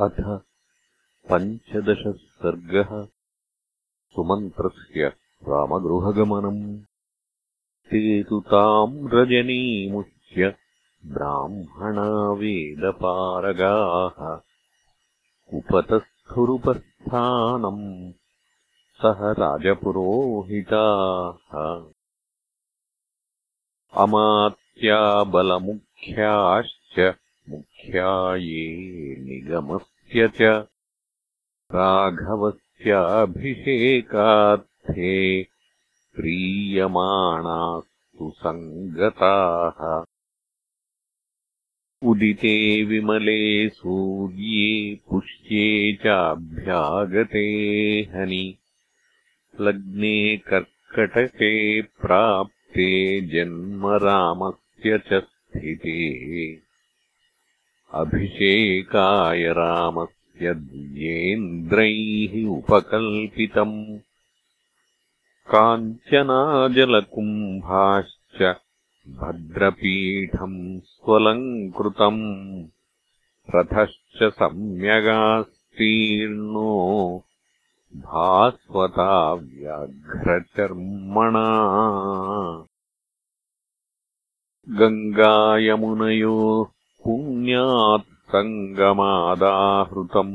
अथ पञ्चदशः सर्गः सुमन्त्रस्य रामगृहगमनम्। ते तु ताम् रजनीमुच्य ब्राह्मणा वेदपारगाः उपतस्थुरुपस्थानम् सह राजपुरोहिताः। अमात्या बलमुख्याश्च मुख्या ये निगमस्य च राघवस्याभिषेकार्थे प्रीयमाणास्तु सङ्गताः। उदिते विमले सूर्ये पुष्ये चाभ्यागते हनि। लग्ने कर्कटके प्राप्ते जन्म रामस्य च स्थिते अभिषेकाय रामस्य द्व्येन्द्रैः उपकल्पितम् काञ्चनाजलकुम्भाश्च भद्रपीठम् स्वलङ्कृतम् रथश्च सम्यगास्तीर्णो भास्वता व्याघ्रचर्मणा गङ्गायमुनयोः पुण्यात्सङ्गमादाहृतम्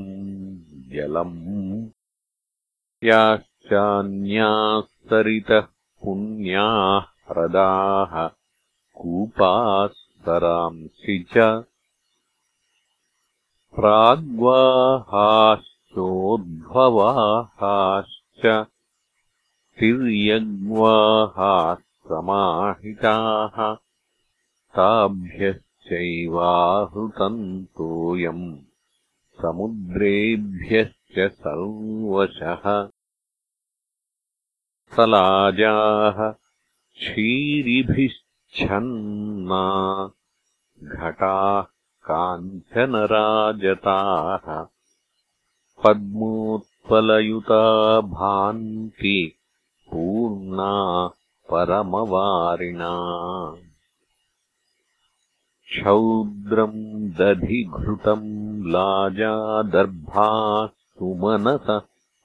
जलम् याश्चान्याः सरितः पुण्याः ह्रदाः कूपाः सरांसि च प्राग्वाहाश्चोद्भवाहाश्च तिर्यग्वाहाः समाहिताः ताभ्यः चैवाहृतन्तोऽयम् समुद्रेभ्यश्च सर्वशः सलाजाः क्षीरिभिश्छन्ना घटाः काञ्चनराजताः पद्मोत्पलयुता भान्ति पूर्णा परमवारिणा क्षौद्रम् दधिघृतम् लाजादर्भाः सुमनसः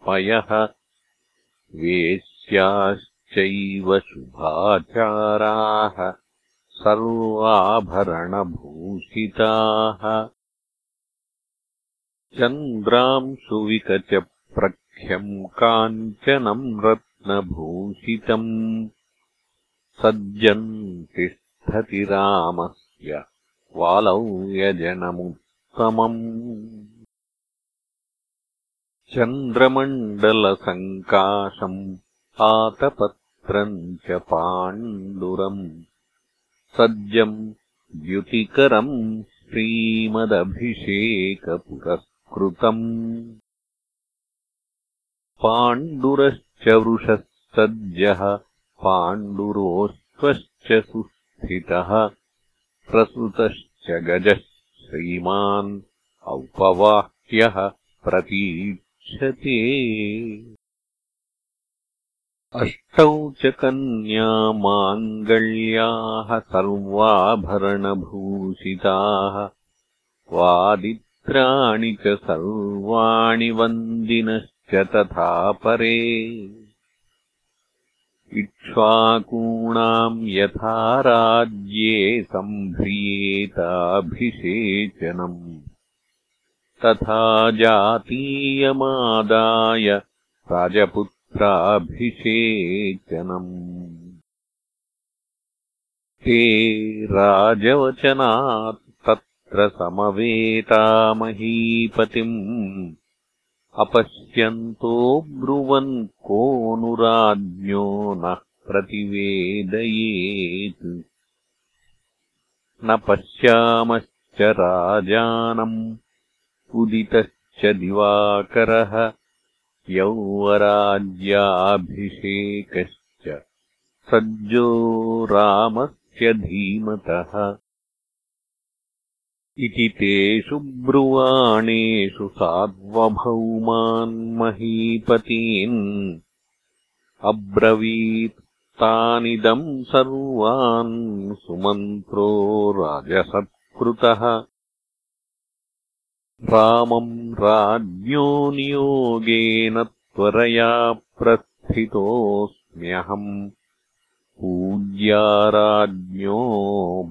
पयः। वेश्याश्चैव शुभाचाराः सर्वाभरणभूषिताः। चन्द्रांशुविकचप्रख्यम् काञ्चनम् रत्नभूषितम्। सज्जन् तिष्ठति रामस्य वालौ यजनमुत्तमम् चन्द्रमण्डलसङ्काशम् आतपत्रम् च पाण्डुरम्। सज्जम् द्युतिकरम् श्रीमदभिषेकपुरस्कृतम्। पाण्डुरश्च वृषः सज्जः पाण्डुरोऽश्वश्च सुस्थितः प्रसृतश्च गजः श्रीमान् औपवाह्यः प्रतीक्षते। अष्टौ च कन्या माङ्गल्याः सर्वाभरणभूषिताः। वादित्राणि च सर्वाणि वन्दिनश्च तथा परे इक्ष्वाकूणाम् यथा राज्ये सम्भ्रियेताभिषेचनम् तथा जातीयमादाय राजपुत्राभिषेचनम्। ते राजवचनात् तत्र समवेता महीपतिम् अपश्यन्तो ब्रुवन् नः प्रतिवेदयेत्। न पश्यामश्च राजानम् उदितश्च दिवाकरः यौवराज्याभिषेकश्च। सज्जो रामस्य धीमतः। इति तेषु ब्रुवाणेषु सार्वभौमान्महीपतीन् अब्रवीत् तानिदम् सर्वान् सुमन्त्रो राजसत्कृतः। रामम् राज्ञो नियोगेन त्वरया प्रस्थितोऽस्म्यहम् पूज्या राज्ञो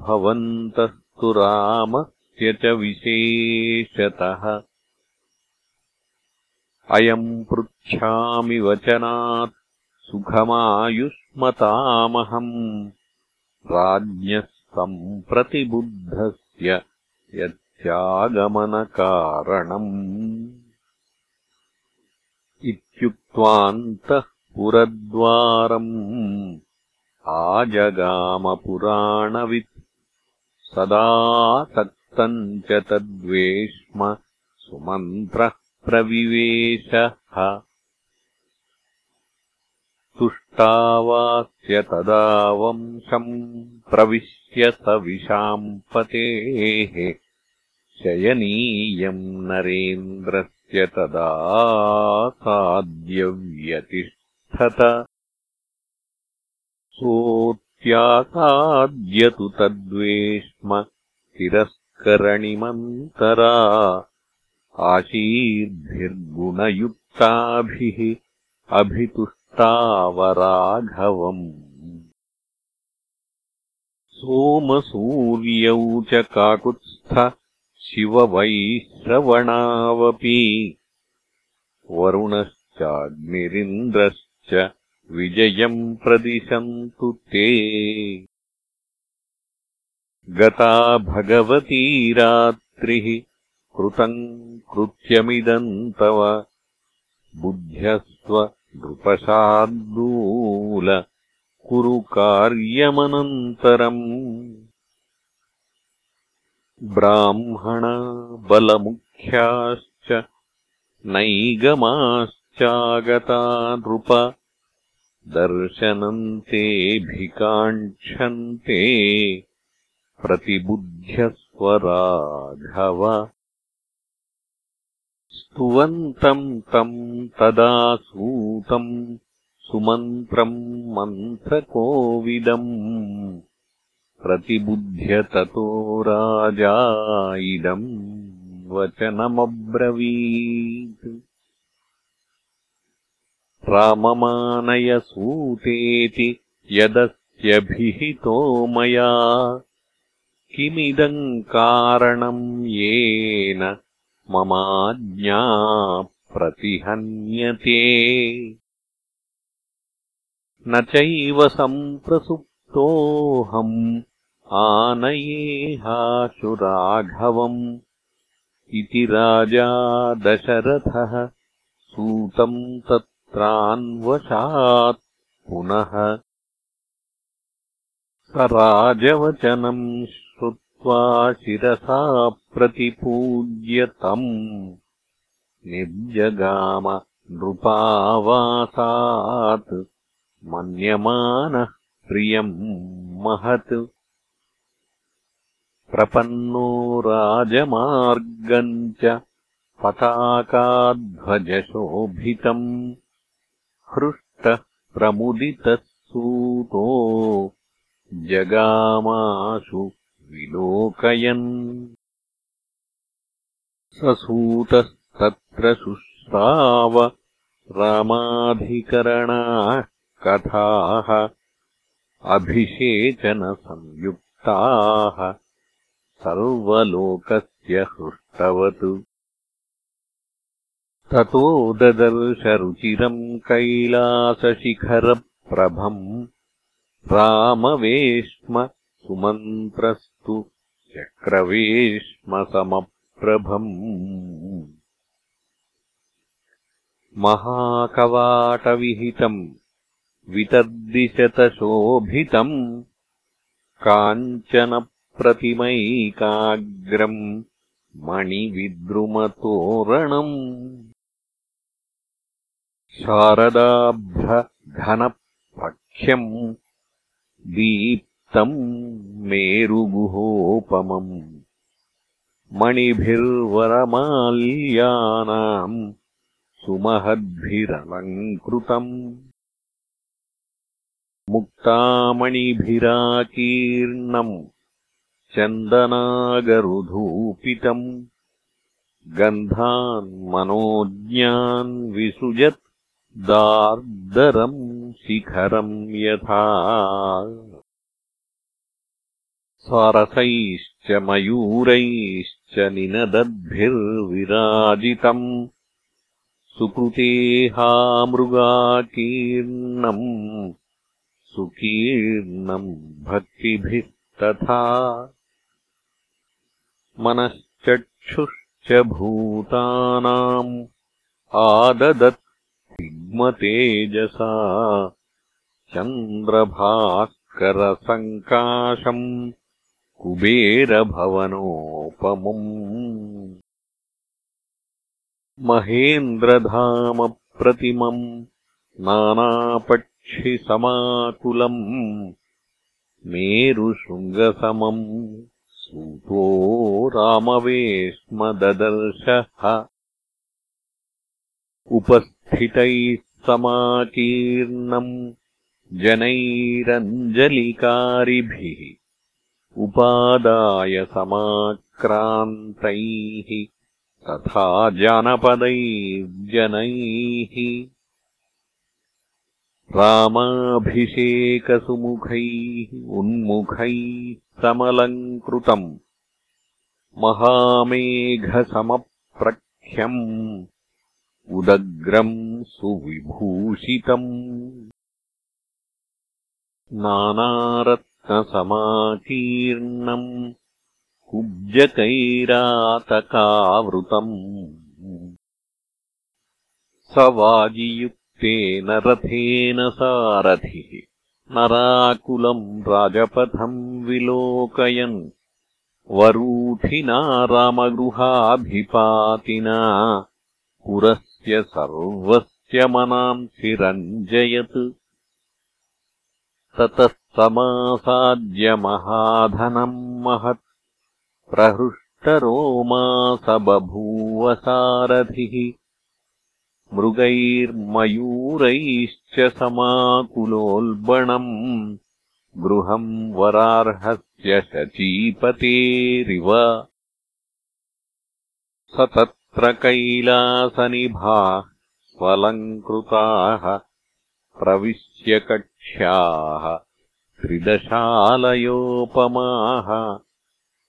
भवन्तस्तु रामस्य च विशेषतः। अयम् पृच्छामि वचनात् सुखमायुष्मतामहम् राज्ञः सम्प्रतिबुद्धस्य यत्यागमनकारणम् इत्युक्त्वान्तः पुरद्वारम् आजगामपुराणवित् सदा तक्तम् च तद्वेश्म सुमन्त्रः प्रविवेशः तुष्टावास्य तदा वंशम् प्रविश्य स विशाम्पतेः। शयनीयम् नरेन्द्रस्य तदा साद्यव्यतिष्ठत सोऽत्यासाद्यतु तद्वेश्म तिरस्करणिमन्तरा। आशीर्भिर्गुणयुक्ताभिः अभितुष्टावराघवम् सोमसूर्यौ च काकुत्स्थ शिववैश्रवणावपि। वरुणश्चाग्निरिन्द्रश्च विजयम् प्रदिशन्तु ते। गता भगवती रात्रिः कृतम् कृत्यमिदम् तव। बुद्ध्यस्व नृपशार्दूल कुरु कार्यमनन्तरम्। ब्राह्मणबलमुख्याश्च नैगमाश्चागता नृप दर्शनम् तेऽभिकाङ्क्षन्ते प्रतिबुध्यस्व राघव स्तुवन्तम् तम् तदा सूतम् सुमन्त्रम् मन्त्रकोविदम्। प्रतिबुध्य ततो राजा इदम् वचनमब्रवीत्। राममानयसूतेति यदस्यभिहितो मया। किमिदम् कारणम् येन ममाज्ञा प्रतिहन्यते न चैव सम्प्रसुप्तोऽहम् आनयेहाशुराघवम् इति राजा दशरथः सूतम् तत्रान्वशात् पुनः। स राजवचनम् श्रुत्वा शिरसा प्रतिपूज्य तम् निर्जगाम नृपावासात्। मन्यमानः प्रियम् महत्। प्रपन्नो राजमार्गम् च पताकाध्वजशोभितम्। हृष्टः प्रमुदितः सूतो। जगामाशु विलोकयन्। सूतस्तत्र शुश्राव रामाधिकरणाः कथाः अभिषेचनसंयुक्ताः सर्वलोकस्य हृष्टवत्। ततो ददर्शरुचिरम् कैलासशिखरप्रभम् रामवेश्म सुमन्त्रस्तु चक्रवेश्मसमप्रभम् महाकवाटविहितम् वितद्दिशतशोभितम् काञ्चनप्रतिमैकाग्रम् मणिविद्रुमतोरणम्। शारदाभ्रघनपक्ष्यम् दीप्तम् मेरुगुहोपमम् मणिभिर्वरमाल्यानाम् सुमहद्भिरलङ्कृतम्। मुक्तामणिभिराकीर्णम् चन्दनागरुधूपितम् गन्धान् विसृजत् दार्दरम् शिखरम् यथा सारसैश्च मयूरैश्च निनदद्भिर्विराजितम्। सुकृतेहामृगाकीर्णम् सुकीर्णम् भक्तिभिस्तथा मनश्चक्षुश्च भूतानाम् आददत् सिग्मतेजसा चन्द्रभास्करसङ्काशम् कुबेरभवनोपमम्। महेन्द्रधामप्रतिमम् नानापक्षिसमाकुलम्। मेरुशृङ्गसमम् सूतो रामवेश्मददर्शः। उपस्थितैः समाकीर्णम् जनैरञ्जलिकारिभिः उपादाय समाक्रान्तैः तथा जानपदैर्जनैः। रामाभिषेकसुमुखैः उन्मुखैः समलङ्कृतम् महामेघसमप्रख्यम्। उदग्रम् सुविभूषितम् नानारत्नसमाकीर्णम् कुब्जकैरातकावृतम् स वाजियुक्तेन रथेन सारथिः नराकुलम् राजपथम् विलोकयन् वरूथिना रामगृहाभिपातिना पुरस्य सर्वस्य मनांसि रञ्जयत् ततः समासाद्यमहाधनम् महत् प्रहृष्टरोमास बभूवसारथिः मृगैर्मयूरैश्च समाकुलोल्बणम् गृहम् वरार्हस्य शचीपतेरिव स तत्र कैलासनिभाः स्वलङ्कृताः प्रविश्य कक्ष्याः त्रिदशालयोपमाः।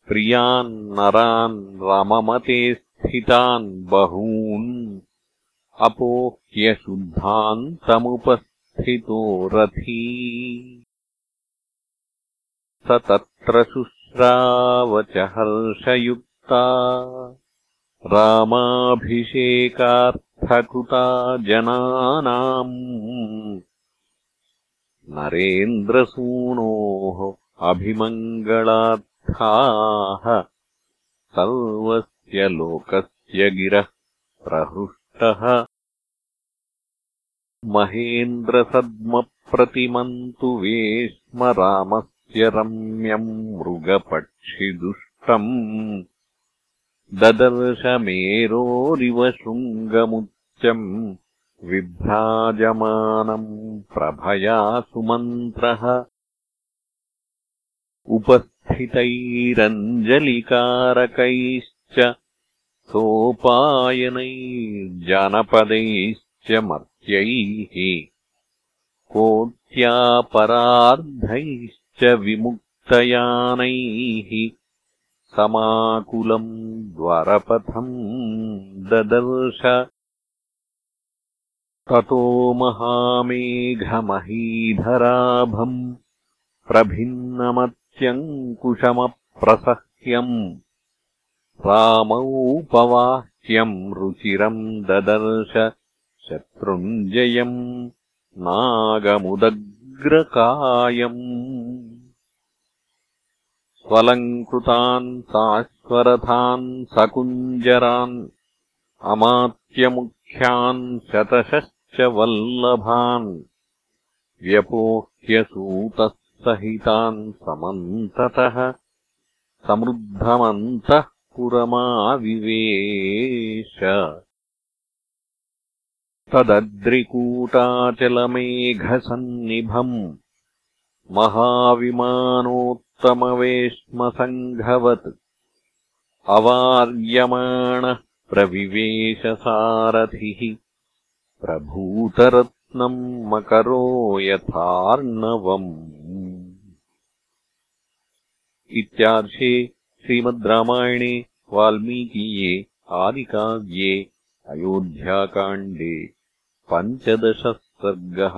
प्रियान् रममते स्थितान् बहून्। अपोह्यशुद्धान्तमुपस्थितो रथी। स तत्र शुश्रावच हर्षयुक्ता रामाभिषेकार्थकृता जनानाम् नरेन्द्रसूनोः अभिमङ्गलार्थाः सर्वस्य लोकस्य गिरः प्रहृष्टः। महेन्द्रसद्मप्रतिमम् तु वेश्म रामस्य रम्यम् मृगपक्षिदुष्टम् ददर्शमेरोरिव शृङ्गमुच्चम् विभ्राजमानम् प्रभया सुमन्त्रः उपस्थितैरञ्जलिकारकैश्च सोपायनैर्जनपदैश्च मर्त्यैः। कोट्यापरार्धैश्च विमुक्तयानैः। समाकुलम् द्वारपथम् ददर्श ततो महामेघमहीधराभम् प्रभिन्नमत्यङ्कुशमप्रसह्यम् रामौपवाह्यम् रुचिरम् ददर्श शत्रुञ्जयम् नागमुदग्रकायम् स्वलङ्कृतान् साश्वरथान् सकुञ्जरान् अमात्यमुख्यान् शतशश्च वल्लभान् व्यपोह्यसूतः सहितान् समन्ततः समृद्धमन्तः पुरमाविवेश। तदद्रिकूटाचलमेघसन्निभम् महाविमानोत्तमवेश्मसङ्घवत् अवार्यमाणः प्रविवेशसारथिः प्रभूतरत्नम् मकरो यथार्णवम्। इत्यार्षे श्रीमद् रामायणे वाल्मीकीये आदिकाव्ये अयोध्याकाण्डे पञ्चदशः सर्गः